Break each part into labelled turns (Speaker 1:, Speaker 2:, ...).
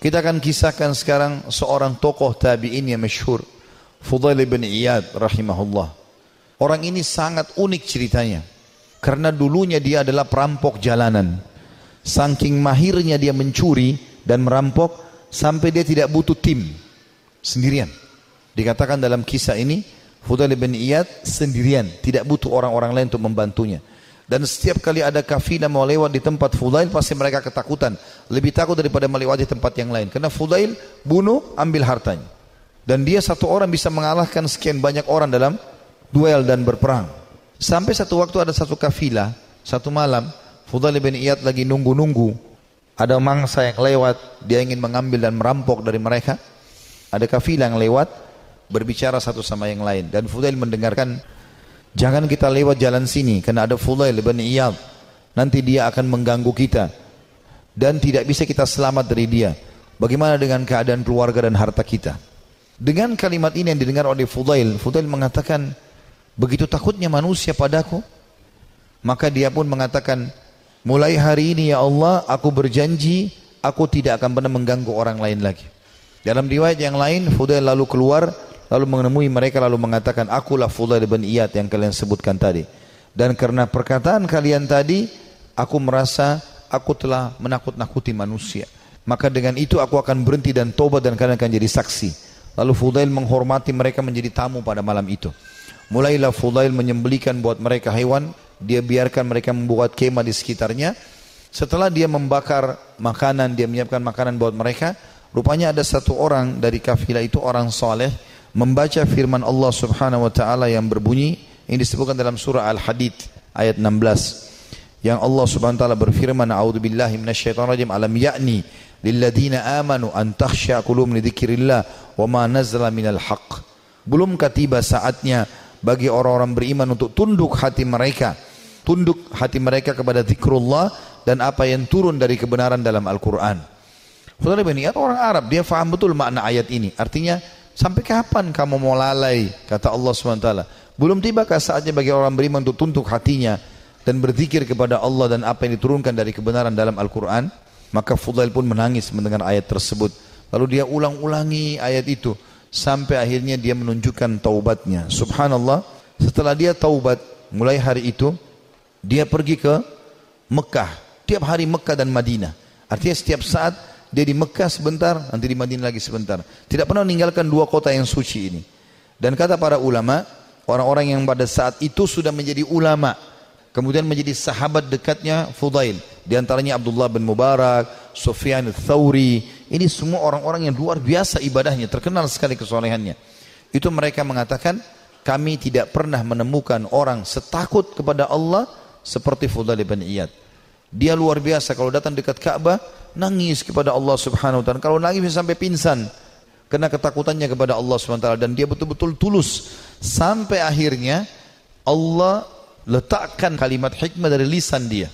Speaker 1: Kita akan kisahkan sekarang seorang tokoh tabi'in yang masyhur, Fudail bin Iyad rahimahullah. Orang ini sangat unik ceritanya. Karena dulunya dia adalah perampok jalanan. Saking mahirnya dia mencuri dan merampok sampai dia tidak butuh tim. Sendirian. Dikatakan dalam kisah ini, Fudail bin Iyad sendirian, tidak butuh orang-orang lain untuk membantunya. Dan setiap kali ada kafilah mau lewat di tempat Fudail pasti mereka ketakutan. Lebih takut daripada melewati tempat yang lain. Karena Fudail bunuh, ambil hartanya. Dan dia satu orang bisa mengalahkan sekian banyak orang dalam duel dan berperang. Sampai satu waktu ada satu kafilah, satu malam, Fudail bin Iyad lagi nunggu-nunggu. Ada mangsa yang lewat, dia ingin mengambil dan merampok dari mereka. Ada kafilah yang lewat, berbicara satu sama yang lain. Dan Fudail mendengarkan Jangan kita lewat jalan sini karena ada Fudail bin Iyad. Nanti dia akan mengganggu kita dan tidak bisa kita selamat dari dia. Bagaimana dengan keadaan keluarga dan harta kita? Dengan kalimat ini yang didengar oleh Fudail, Fudail mengatakan, begitu takutnya manusia padaku, maka dia pun mengatakan, mulai hari ini ya Allah, aku berjanji, aku tidak akan pernah mengganggu orang lain lagi. Dalam riwayat yang lain, Fudail lalu keluar lalu menemui mereka lalu mengatakan akulah Fudail bin Iyad yang kalian sebutkan tadi. Dan karena perkataan kalian tadi aku merasa aku telah menakut-nakuti manusia. Maka dengan itu aku akan berhenti dan tobat dan kalian akan jadi saksi. Lalu Fudail menghormati mereka menjadi tamu pada malam itu. Mulailah Fudail menyembelikan buat mereka hewan. Dia biarkan mereka membuat kemah di sekitarnya. Setelah dia membakar makanan dia menyiapkan makanan buat mereka. Rupanya ada satu orang dari kafilah itu orang soleh membaca firman Allah Subhanahu wa taala yang berbunyi ini disebutkan dalam surah Al-Hadid ayat 16 yang Allah Subhanahu wa taala berfirman a'udzubillahi minasyaitonirrajim alam ya'ni lilladzina amanu an takhsha qulubum li dzikrillah wa ma nazala minal haqq belum tiba saatnya bagi orang-orang beriman untuk tunduk hati mereka tunduk hati mereka kepada zikrullah dan apa yang turun dari kebenaran dalam Al-Quran. Saudara orang Arab, dia faham betul makna ayat ini. Artinya, Sampai kapan kamu mau lalai? Kata Allah SWT. Belum tibakah saatnya bagi orang beriman untuk tunduk hatinya dan berzikir kepada Allah dan apa yang diturunkan dari kebenaran dalam Al-Quran? Maka Fudail pun menangis mendengar ayat tersebut. Lalu dia ulang-ulangi ayat itu. Sampai akhirnya dia menunjukkan taubatnya. Subhanallah. Setelah dia taubat, mulai hari itu, dia pergi ke Mekah. Tiap hari Mekah dan Madinah. Artinya setiap saat dia di Mekah sebentar, nanti di Madinah lagi sebentar. Tidak pernah meninggalkan dua kota yang suci ini. Dan kata para ulama, orang-orang yang pada saat itu sudah menjadi ulama, kemudian menjadi sahabat dekatnya Fudail. Di antaranya Abdullah bin Mubarak, Sufyan Thawri. Ini semua orang-orang yang luar biasa ibadahnya, terkenal sekali kesolehannya. Itu mereka mengatakan, kami tidak pernah menemukan orang setakut kepada Allah seperti Fudail bin Iyad. Dia luar biasa kalau datang dekat Ka'bah, nangis kepada Allah Subhanahu wa taala. Kalau nangis sampai pingsan karena ketakutannya kepada Allah Subhanahu wa taala dan dia betul-betul tulus sampai akhirnya Allah letakkan kalimat hikmah dari lisan dia.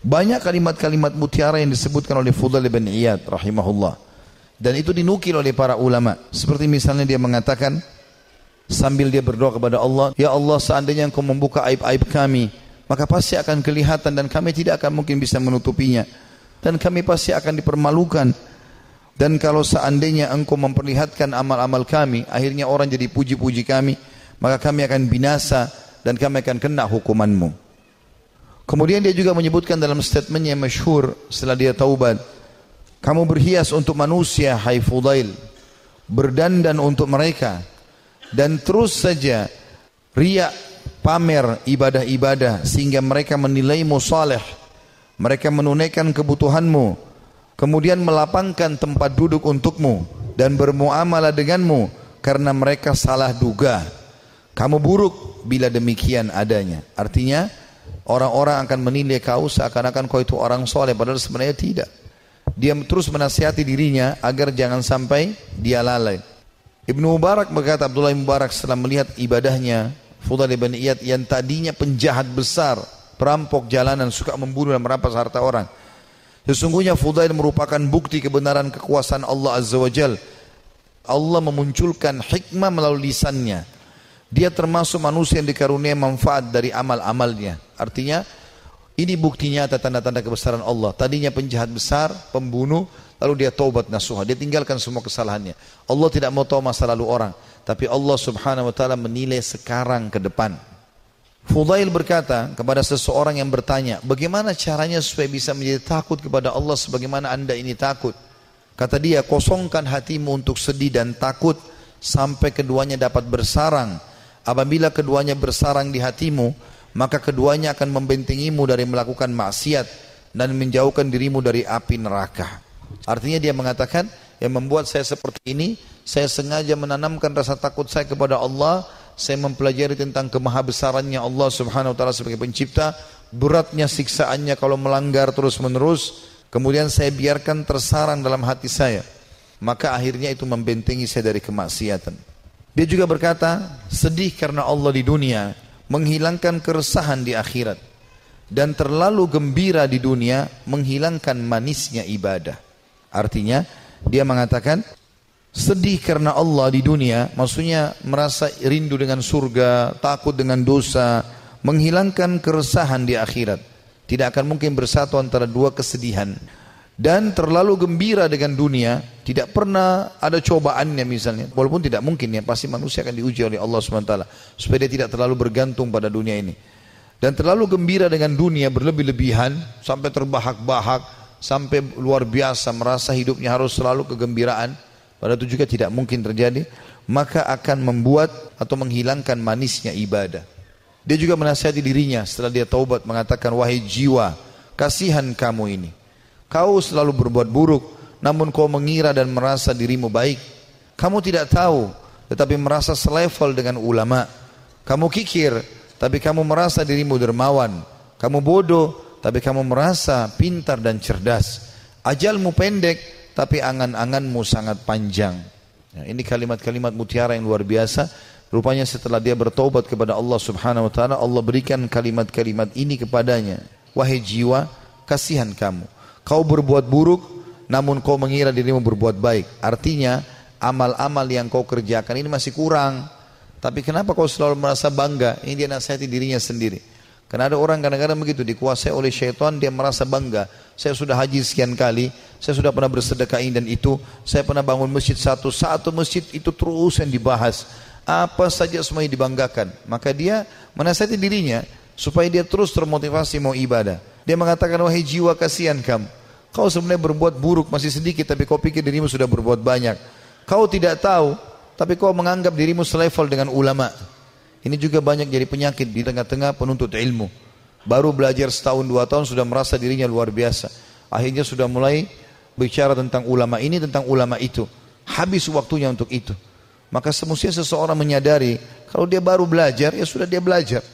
Speaker 1: Banyak kalimat-kalimat mutiara yang disebutkan oleh Fudail bin Iyad rahimahullah. Dan itu dinukil oleh para ulama. Seperti misalnya dia mengatakan sambil dia berdoa kepada Allah, "Ya Allah, seandainya Engkau membuka aib-aib kami, maka pasti akan kelihatan dan kami tidak akan mungkin bisa menutupinya." dan kami pasti akan dipermalukan. Dan kalau seandainya engkau memperlihatkan amal-amal kami, akhirnya orang jadi puji-puji kami, maka kami akan binasa dan kami akan kena hukumanmu. Kemudian dia juga menyebutkan dalam statementnya masyhur setelah dia taubat, kamu berhias untuk manusia, hai Fudail, berdandan untuk mereka, dan terus saja riak pamer ibadah-ibadah sehingga mereka menilaimu saleh mereka menunaikan kebutuhanmu, kemudian melapangkan tempat duduk untukmu dan bermuamalah denganmu karena mereka salah duga. Kamu buruk bila demikian adanya. Artinya orang-orang akan menilai kau seakan-akan kau itu orang soleh padahal sebenarnya tidak. Dia terus menasihati dirinya agar jangan sampai dia lalai. Ibnu Mubarak berkata Abdullah Mubarak setelah melihat ibadahnya Fudail bin Iyad yang tadinya penjahat besar perampok jalanan, suka membunuh dan merampas harta orang. Sesungguhnya Fudail merupakan bukti kebenaran kekuasaan Allah Azza wa Jal. Allah memunculkan hikmah melalui lisannya. Dia termasuk manusia yang dikaruniai manfaat dari amal-amalnya. Artinya, Ini bukti nyata tanda-tanda kebesaran Allah. Tadinya penjahat besar, pembunuh, lalu dia taubat nasuha. Dia tinggalkan semua kesalahannya. Allah tidak mau tahu masa lalu orang. Tapi Allah subhanahu wa ta'ala menilai sekarang ke depan. Fudail berkata kepada seseorang yang bertanya, bagaimana caranya supaya bisa menjadi takut kepada Allah sebagaimana anda ini takut? Kata dia, kosongkan hatimu untuk sedih dan takut sampai keduanya dapat bersarang. Apabila keduanya bersarang di hatimu, maka keduanya akan membentengimu dari melakukan maksiat dan menjauhkan dirimu dari api neraka. Artinya dia mengatakan, yang membuat saya seperti ini, saya sengaja menanamkan rasa takut saya kepada Allah, saya mempelajari tentang kemahabesarannya Allah subhanahu wa ta'ala sebagai pencipta, beratnya siksaannya kalau melanggar terus menerus, kemudian saya biarkan tersarang dalam hati saya. Maka akhirnya itu membentengi saya dari kemaksiatan. Dia juga berkata, sedih karena Allah di dunia, menghilangkan keresahan di akhirat dan terlalu gembira di dunia menghilangkan manisnya ibadah. Artinya dia mengatakan sedih karena Allah di dunia maksudnya merasa rindu dengan surga, takut dengan dosa, menghilangkan keresahan di akhirat. Tidak akan mungkin bersatu antara dua kesedihan dan terlalu gembira dengan dunia, tidak pernah ada cobaannya misalnya, walaupun tidak mungkin ya, pasti manusia akan diuji oleh Allah SWT, supaya dia tidak terlalu bergantung pada dunia ini. Dan terlalu gembira dengan dunia berlebih-lebihan, sampai terbahak-bahak, sampai luar biasa, merasa hidupnya harus selalu kegembiraan, padahal itu juga tidak mungkin terjadi, maka akan membuat atau menghilangkan manisnya ibadah. Dia juga menasihati dirinya setelah dia taubat mengatakan, wahai jiwa, kasihan kamu ini Kau selalu berbuat buruk, namun kau mengira dan merasa dirimu baik. Kamu tidak tahu, tetapi merasa selevel dengan ulama. Kamu kikir, tapi kamu merasa dirimu dermawan. Kamu bodoh, tapi kamu merasa pintar dan cerdas. Ajalmu pendek, tapi angan-anganmu sangat panjang. Ya, ini kalimat-kalimat mutiara yang luar biasa. Rupanya setelah dia bertobat kepada Allah subhanahu wa ta'ala, Allah berikan kalimat-kalimat ini kepadanya. Wahai jiwa, kasihan kamu Kau berbuat buruk, namun kau mengira dirimu berbuat baik. Artinya, amal-amal yang kau kerjakan ini masih kurang. Tapi kenapa kau selalu merasa bangga? Ini dia nasihati dirinya sendiri. Karena ada orang kadang-kadang begitu, dikuasai oleh syaitan, dia merasa bangga. Saya sudah haji sekian kali, saya sudah pernah bersedekah ini dan itu, saya pernah bangun masjid satu, satu masjid itu terus yang dibahas. Apa saja semuanya dibanggakan. Maka dia menasihati dirinya, supaya dia terus termotivasi mau ibadah. Dia mengatakan, wahai jiwa kasihan kamu. Kau sebenarnya berbuat buruk masih sedikit, tapi kau pikir dirimu sudah berbuat banyak. Kau tidak tahu, tapi kau menganggap dirimu selevel dengan ulama. Ini juga banyak jadi penyakit di tengah-tengah penuntut ilmu. Baru belajar setahun dua tahun sudah merasa dirinya luar biasa. Akhirnya sudah mulai bicara tentang ulama ini, tentang ulama itu. Habis waktunya untuk itu. Maka semestinya seseorang menyadari kalau dia baru belajar, ya sudah dia belajar.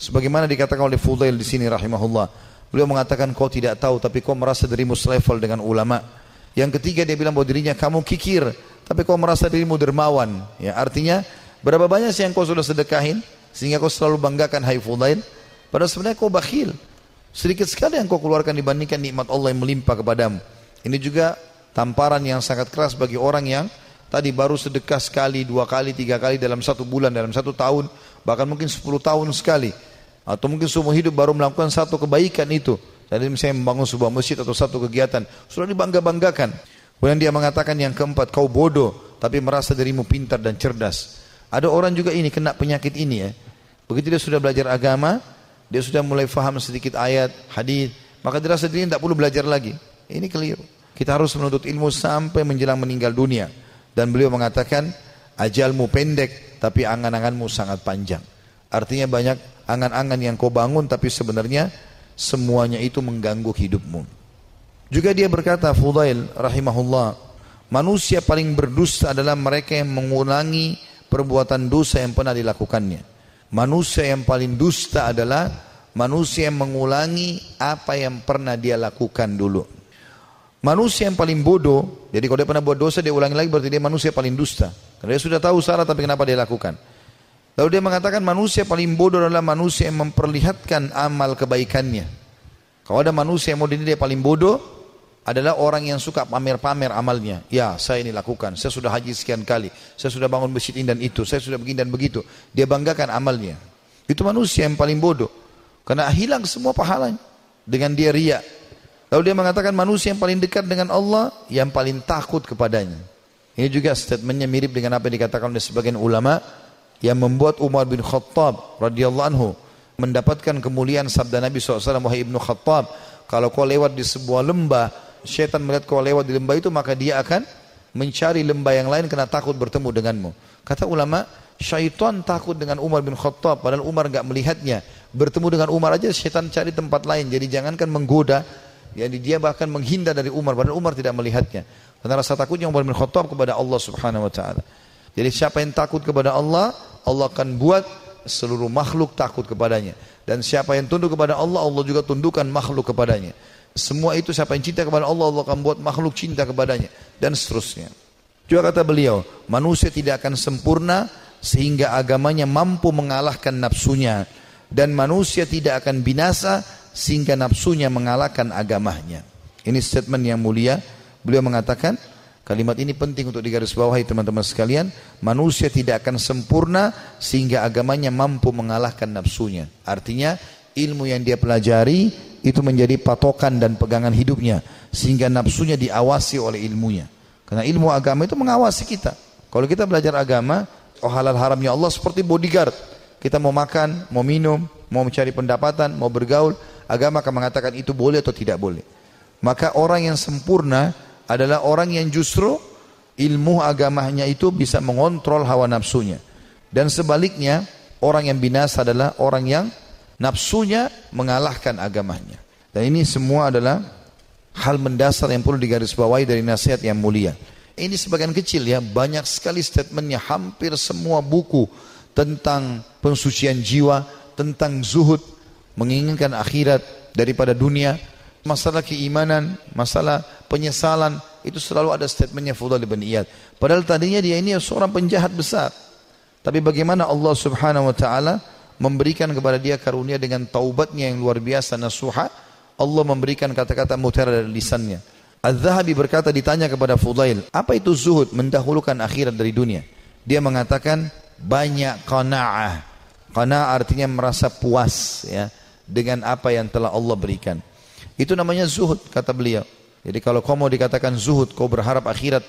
Speaker 1: Sebagaimana dikatakan oleh Fudail di sini rahimahullah. Beliau mengatakan kau tidak tahu tapi kau merasa dirimu selevel dengan ulama. Yang ketiga dia bilang bahwa dirinya kamu kikir tapi kau merasa dirimu dermawan. Ya, artinya berapa banyak sih yang kau sudah sedekahin sehingga kau selalu banggakan hai Fudail. Padahal sebenarnya kau bakhil. Sedikit sekali yang kau keluarkan dibandingkan nikmat Allah yang melimpah kepadamu. Ini juga tamparan yang sangat keras bagi orang yang tadi baru sedekah sekali, dua kali, tiga kali dalam satu bulan, dalam satu tahun, bahkan mungkin sepuluh tahun sekali. Atau mungkin seumur hidup baru melakukan satu kebaikan itu. Jadi misalnya membangun sebuah masjid atau satu kegiatan. Sudah dibangga-banggakan. Kemudian dia mengatakan yang keempat, kau bodoh. Tapi merasa dirimu pintar dan cerdas. Ada orang juga ini kena penyakit ini ya. Begitu dia sudah belajar agama, dia sudah mulai faham sedikit ayat, hadis, maka dia rasa dirinya tidak perlu belajar lagi. Ini keliru. Kita harus menuntut ilmu sampai menjelang meninggal dunia. Dan beliau mengatakan, ajalmu pendek, tapi angan-anganmu sangat panjang. Artinya banyak angan-angan yang kau bangun tapi sebenarnya semuanya itu mengganggu hidupmu. Juga dia berkata Fudail rahimahullah, manusia paling berdusta adalah mereka yang mengulangi perbuatan dosa yang pernah dilakukannya. Manusia yang paling dusta adalah manusia yang mengulangi apa yang pernah dia lakukan dulu. Manusia yang paling bodoh, jadi kalau dia pernah buat dosa dia ulangi lagi berarti dia manusia paling dusta. Karena dia sudah tahu salah tapi kenapa dia lakukan. Lalu dia mengatakan manusia paling bodoh adalah manusia yang memperlihatkan amal kebaikannya. Kalau ada manusia yang mau dia paling bodoh adalah orang yang suka pamer-pamer amalnya. Ya, saya ini lakukan. Saya sudah haji sekian kali. Saya sudah bangun masjid ini dan itu. Saya sudah begini dan begitu. Dia banggakan amalnya. Itu manusia yang paling bodoh. Karena hilang semua pahalanya. dengan dia riak. Lalu dia mengatakan manusia yang paling dekat dengan Allah yang paling takut kepadanya. Ini juga statementnya mirip dengan apa yang dikatakan oleh sebagian ulama yang membuat Umar bin Khattab radhiyallahu anhu mendapatkan kemuliaan sabda Nabi SAW wahai Ibnu Khattab kalau kau lewat di sebuah lembah syaitan melihat kau lewat di lembah itu maka dia akan mencari lembah yang lain karena takut bertemu denganmu. Kata ulama syaitan takut dengan Umar bin Khattab padahal Umar enggak melihatnya. Bertemu dengan Umar aja syaitan cari tempat lain. Jadi jangankan menggoda jadi dia bahkan menghindar dari Umar padahal Umar tidak melihatnya. Karena rasa takutnya Umar bin Khattab kepada Allah Subhanahu wa taala. Jadi siapa yang takut kepada Allah Allah akan buat seluruh makhluk takut kepadanya. Dan siapa yang tunduk kepada Allah, Allah juga tundukkan makhluk kepadanya. Semua itu siapa yang cinta kepada Allah, Allah akan buat makhluk cinta kepadanya. Dan seterusnya. Juga kata beliau, manusia tidak akan sempurna sehingga agamanya mampu mengalahkan nafsunya. Dan manusia tidak akan binasa sehingga nafsunya mengalahkan agamanya. Ini statement yang mulia. Beliau mengatakan, Kalimat ini penting untuk digarisbawahi teman-teman sekalian. Manusia tidak akan sempurna sehingga agamanya mampu mengalahkan nafsunya. Artinya ilmu yang dia pelajari itu menjadi patokan dan pegangan hidupnya. Sehingga nafsunya diawasi oleh ilmunya. Karena ilmu agama itu mengawasi kita. Kalau kita belajar agama, oh halal haramnya Allah seperti bodyguard. Kita mau makan, mau minum, mau mencari pendapatan, mau bergaul. Agama akan mengatakan itu boleh atau tidak boleh. Maka orang yang sempurna adalah orang yang justru ilmu agamanya itu bisa mengontrol hawa nafsunya. Dan sebaliknya, orang yang binasa adalah orang yang nafsunya mengalahkan agamanya. Dan ini semua adalah hal mendasar yang perlu digarisbawahi dari nasihat yang mulia. Ini sebagian kecil ya, banyak sekali statementnya, hampir semua buku tentang pensucian jiwa, tentang zuhud, menginginkan akhirat daripada dunia, masalah keimanan, masalah penyesalan, itu selalu ada statementnya Fudail bin Iyad. Padahal tadinya dia ini seorang penjahat besar. Tapi bagaimana Allah subhanahu wa ta'ala memberikan kepada dia karunia dengan taubatnya yang luar biasa nasuha, Allah memberikan kata-kata mutiara dari lisannya. Az-Zahabi berkata ditanya kepada Fudail, apa itu zuhud mendahulukan akhirat dari dunia? Dia mengatakan banyak qanaah. Qanaah artinya merasa puas ya dengan apa yang telah Allah berikan. Itu namanya zuhud kata beliau. Jadi kalau kau mau dikatakan zuhud, kau berharap akhirat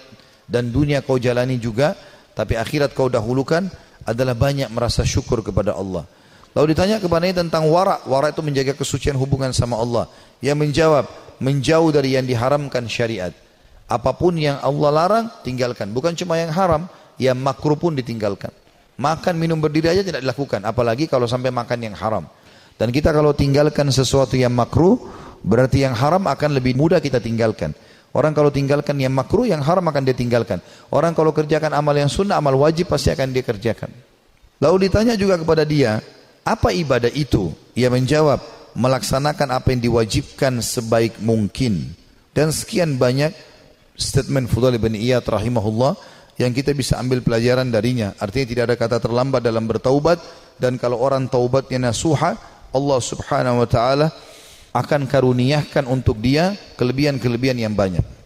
Speaker 1: dan dunia kau jalani juga, tapi akhirat kau dahulukan adalah banyak merasa syukur kepada Allah. Lalu ditanya kepadanya tentang wara. Wara itu menjaga kesucian hubungan sama Allah. Yang menjawab, menjauh dari yang diharamkan syariat. Apa pun yang Allah larang, tinggalkan. Bukan cuma yang haram, yang makruh pun ditinggalkan. Makan, minum, berdiri aja tidak dilakukan. Apalagi kalau sampai makan yang haram. Dan kita kalau tinggalkan sesuatu yang makruh, Berarti yang haram akan lebih mudah kita tinggalkan. Orang kalau tinggalkan yang makruh, yang haram akan dia tinggalkan. Orang kalau kerjakan amal yang sunnah, amal wajib pasti akan dia kerjakan. Lalu ditanya juga kepada dia, apa ibadah itu? Ia menjawab, melaksanakan apa yang diwajibkan sebaik mungkin. Dan sekian banyak statement Fudhal bin Iyad rahimahullah yang kita bisa ambil pelajaran darinya. Artinya tidak ada kata terlambat dalam bertaubat dan kalau orang taubatnya nasuha, Allah Subhanahu wa taala akan karuniakan untuk dia kelebihan-kelebihan yang banyak.